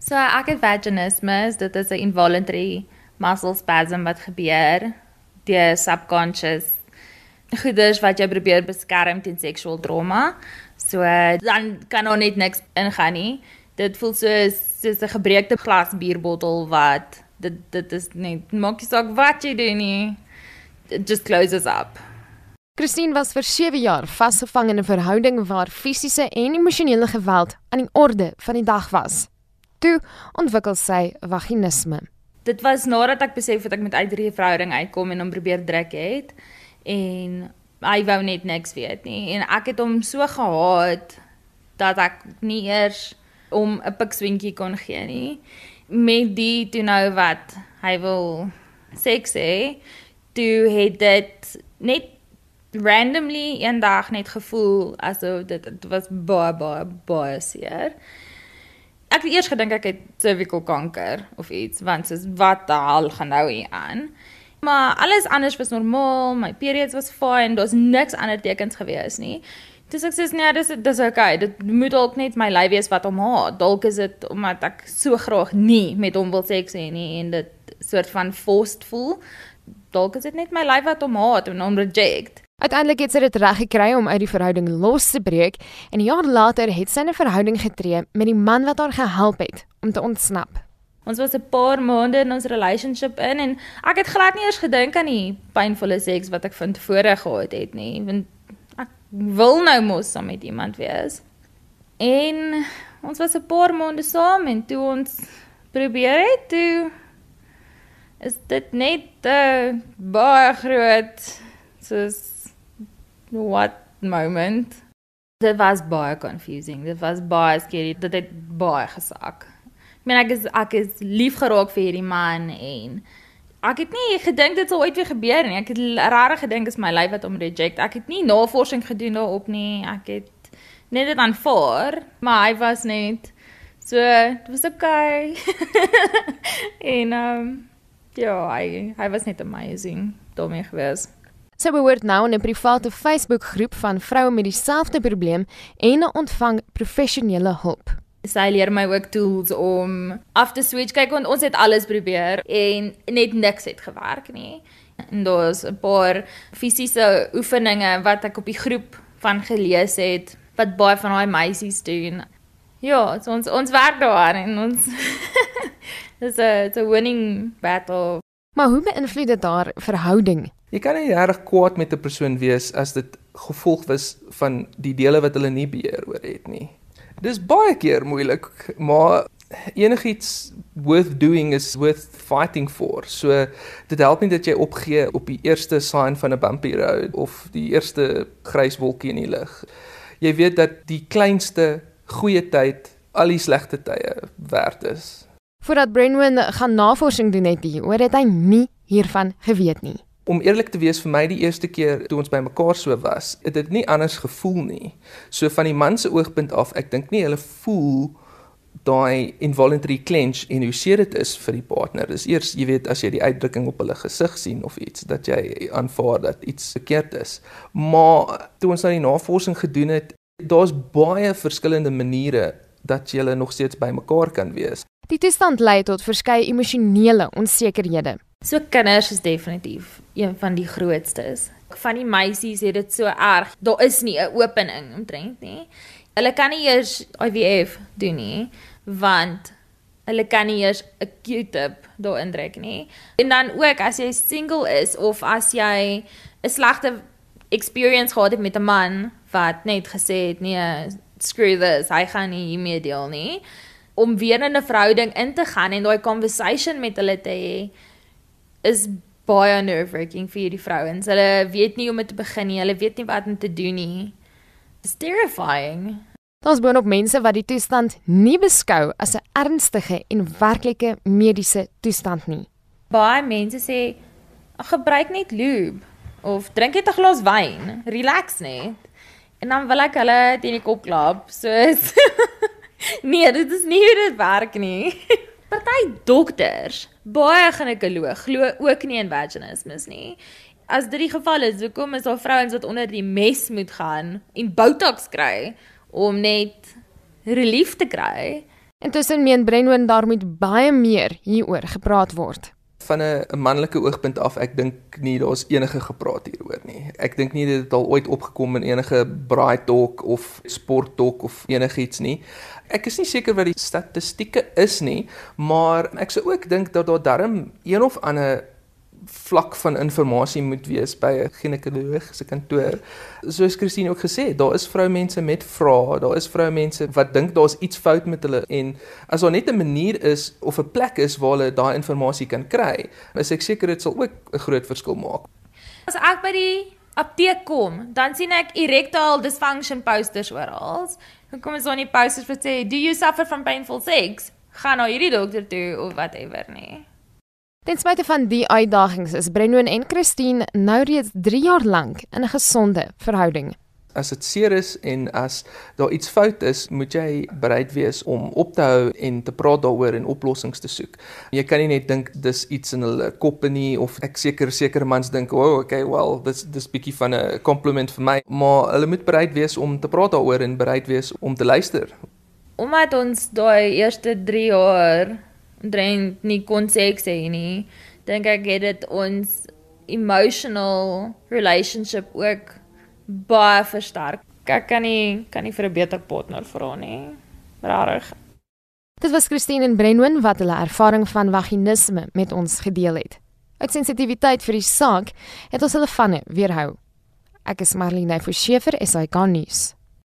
So ek het vaginismus, dit is 'n involuntary muscle spasm wat gebeur deur subconscious goeders wat jy probeer beskerm teen seksueel trauma. So dan kan ons net niks ingaan nie. Dit voel soos soos 'n gebreekte glas bierbottel wat dit dit is net maak nie saak wat jy doen nie. It just closes up. Christine was vir 7 jaar vasgevang in 'n verhouding waar fisiese en emosionele geweld aan die orde van die dag was. Toe ontwikkel sy vaginisme. Dit was nadat ek besef het ek met uit hierdie verhouding uitkom en hom probeer druk het en hy wou net niks weet nie. En ek het hom so gehaat dat ek nie eers om 'n pikswinkie kon gee nie. Met die toe nou wat hy wil seks hê toe het dit net randomly eendag net gevoel asof dit dit was baie baie baie seer ek het eers gedink ek het cervical kanker of iets want soos wat die hel gaan nou hier aan maar alles anders was normaal my periods was fine daar's niks ander tekens gewees nie Dis ek sê nee, dis dis okay. Dit moet dalk net my lyf wees wat hom haat. Dalk is dit omdat ek so graag nie met hom wil seks hê nie en dit soort van forced voel. Dalk is dit net my lyf wat hom haat en hom reject. Uiteindelik het sy dit reg gekry om uit die verhouding los te breek en 'n jaar later het sy 'n verhouding getree met die man wat haar gehelp het om te ontsnap. Ons was 'n paar maande in ons relationship in en ek het glad nie eers gedink aan die pynvolle seks wat ek van tevore gehad het nie, want ek wil nou mos saam met iemand wees. En ons was 'n paar maande saam en toe ons probeer het, toe is dit net 'n uh, baie groot soos what moment. Dit was baie confusing. Dit was baie scary. Dit het baie gesak. Ek meen ek is ek is lief geraak vir hierdie man en ek het nie gedink dit sou ooit weer gebeur nie. Ek het regtig gedink is my lyf wat hom reject. Ek het nie navorsing gedoen daarop nie. Ek het net dit aanvaar, maar hy was net so dit was okay. en ehm um, ja, hy hy was net amazing. Daarmee gewees. Sy behoort nou in 'n private Facebook-groep van vroue met dieselfde probleem en ontvang professionele hulp. Sy leer my ook tools om af te switch. Kyk, want ons het alles probeer en net niks het gewerk nie. En daar's 'n paar fisiese oefeninge wat ek op die groep van gelees het wat baie van daai meisies doen. Ja, so ons ons werk daaraan en ons dis 'n 'n winning battle. Maar hoe beïnvloed dit haar verhouding? Jy kan nie reg kwaad met 'n persoon wees as dit gevolg was van die dele wat hulle nie beheer oor het nie. Dis baie keer moeilik, maar enigiets worth doing is worth fighting for. So dit help nie dat jy opgee op die eerste sign van 'n bumpy road of die eerste grys wolkie in die lug. Jy weet dat die kleinste goeie tyd al die slegte tye werd is. Voordat Brenwen gaan navorsing doen het hier, oor het hy nie hiervan geweet nie om eerlik te wees vir my die eerste keer toe ons bymekaar so was, het dit nie anders gevoel nie. So van die man se oogpunt af, ek dink nie hulle voel daai involuntary clench en hoe seer dit is vir die partner. Dis eers, jy weet, as jy die uitdrukking op hulle gesig sien of iets dat jy aanvaar dat iets verkeerd is. Maar toe ons nou die navorsing gedoen het, daar's baie verskillende maniere dat jy hulle nog steeds bymekaar kan wees. Die toestand lei tot verskeie emosionele onsekerhede. So kinders is definitief een van die grootstes. Van die meisies het dit so erg. Daar is nie 'n opening omtrent nie. Hulle kan nie eers IVF doen nie want hulle kan nie eers 'n Q-tip daarin druk nie. En dan ook as jy single is of as jy 'n slegte experience gehad het met 'n man wat net gesê het nee, screw this, hy gaan nie hiermee deel nie om weer in 'n verhouding in te gaan en daai conversation met hulle te hê is baie nerve-wracking vir hierdie vrouens. Hulle weet nie hoe om te begin nie. Hulle weet nie wat om te doen nie. It's terrifying. Daar's boonop mense wat die toestand nie beskou as 'n ernstige en werklike mediese toestand nie. Baie mense sê gebruik net lube of drink net 'n glas wyn, relax net. En dan wil ek hulle teen die kop klap. So Nee, dit is nie hoe dit werk nie. Party dokters, baie ginekoloog glo ook nie in vaginismus nie. As dit die geval is, hoekom is daar vrouens wat onder die mes moet gaan en botox kry om net relief te kry? Intussen meen Brenwen daar moet baie meer hieroor gepraat word. Van 'n manlike oogpunt af, ek dink nie daar's enige gepraat hieroor nie. Ek dink nie dit het al ooit opgekom in enige braai talk of sport talk of enigiets nie. Ek is nie seker wat die statistieke is nie, maar ek sou ook dink dat daar darm een of ander vlak van inligting moet wees by 'n ginekoloog se kantoor. Soos Christine ook gesê het, daar is vroumense met vrae, daar is vroumense wat dink daar's iets fout met hulle en as daar net 'n manier is of 'n plek is waar hulle daai inligting kan kry, is ek seker dit sal ook 'n groot verskil maak. As ek by die apteek kom, dan sien ek erectile dysfunction posters oral. Dan kom ons aan die posters wat sê, "Do you suffer from painful sex?" Gaan na hierdie dokter toe of whatever nie. Ten spyte van die uitdagings is Brenno en Christine nou reeds 3 jaar lank in 'n gesonde verhouding. As dit seer is en as daar iets fout is, moet jy bereid wees om op te hou en te praat daaroor en oplossings te soek. Jy kan nie net dink dis iets in hulle koppe nie of ek seker sekere mans dink, "O, oh, okay, well, dis dis bietjie van 'n compliment vir my," maar hulle moet bereid wees om te praat daaroor en bereid wees om te luister. Omdat ons daai eerste 3 jaar drink nie kon seks hê nie. Dink ek het dit ons emotional relationship ook baie versterk. Ek kan nie kan nie vir 'n beter partner vra nie. Rarig. Dit was Christine en Brenwen wat hulle ervaring van vaginisme met ons gedeel het. Uit sensitiwiteit vir die saak het ons hulle vanne weerhou. Ek is Marlene Forsiefer, SAK nuus.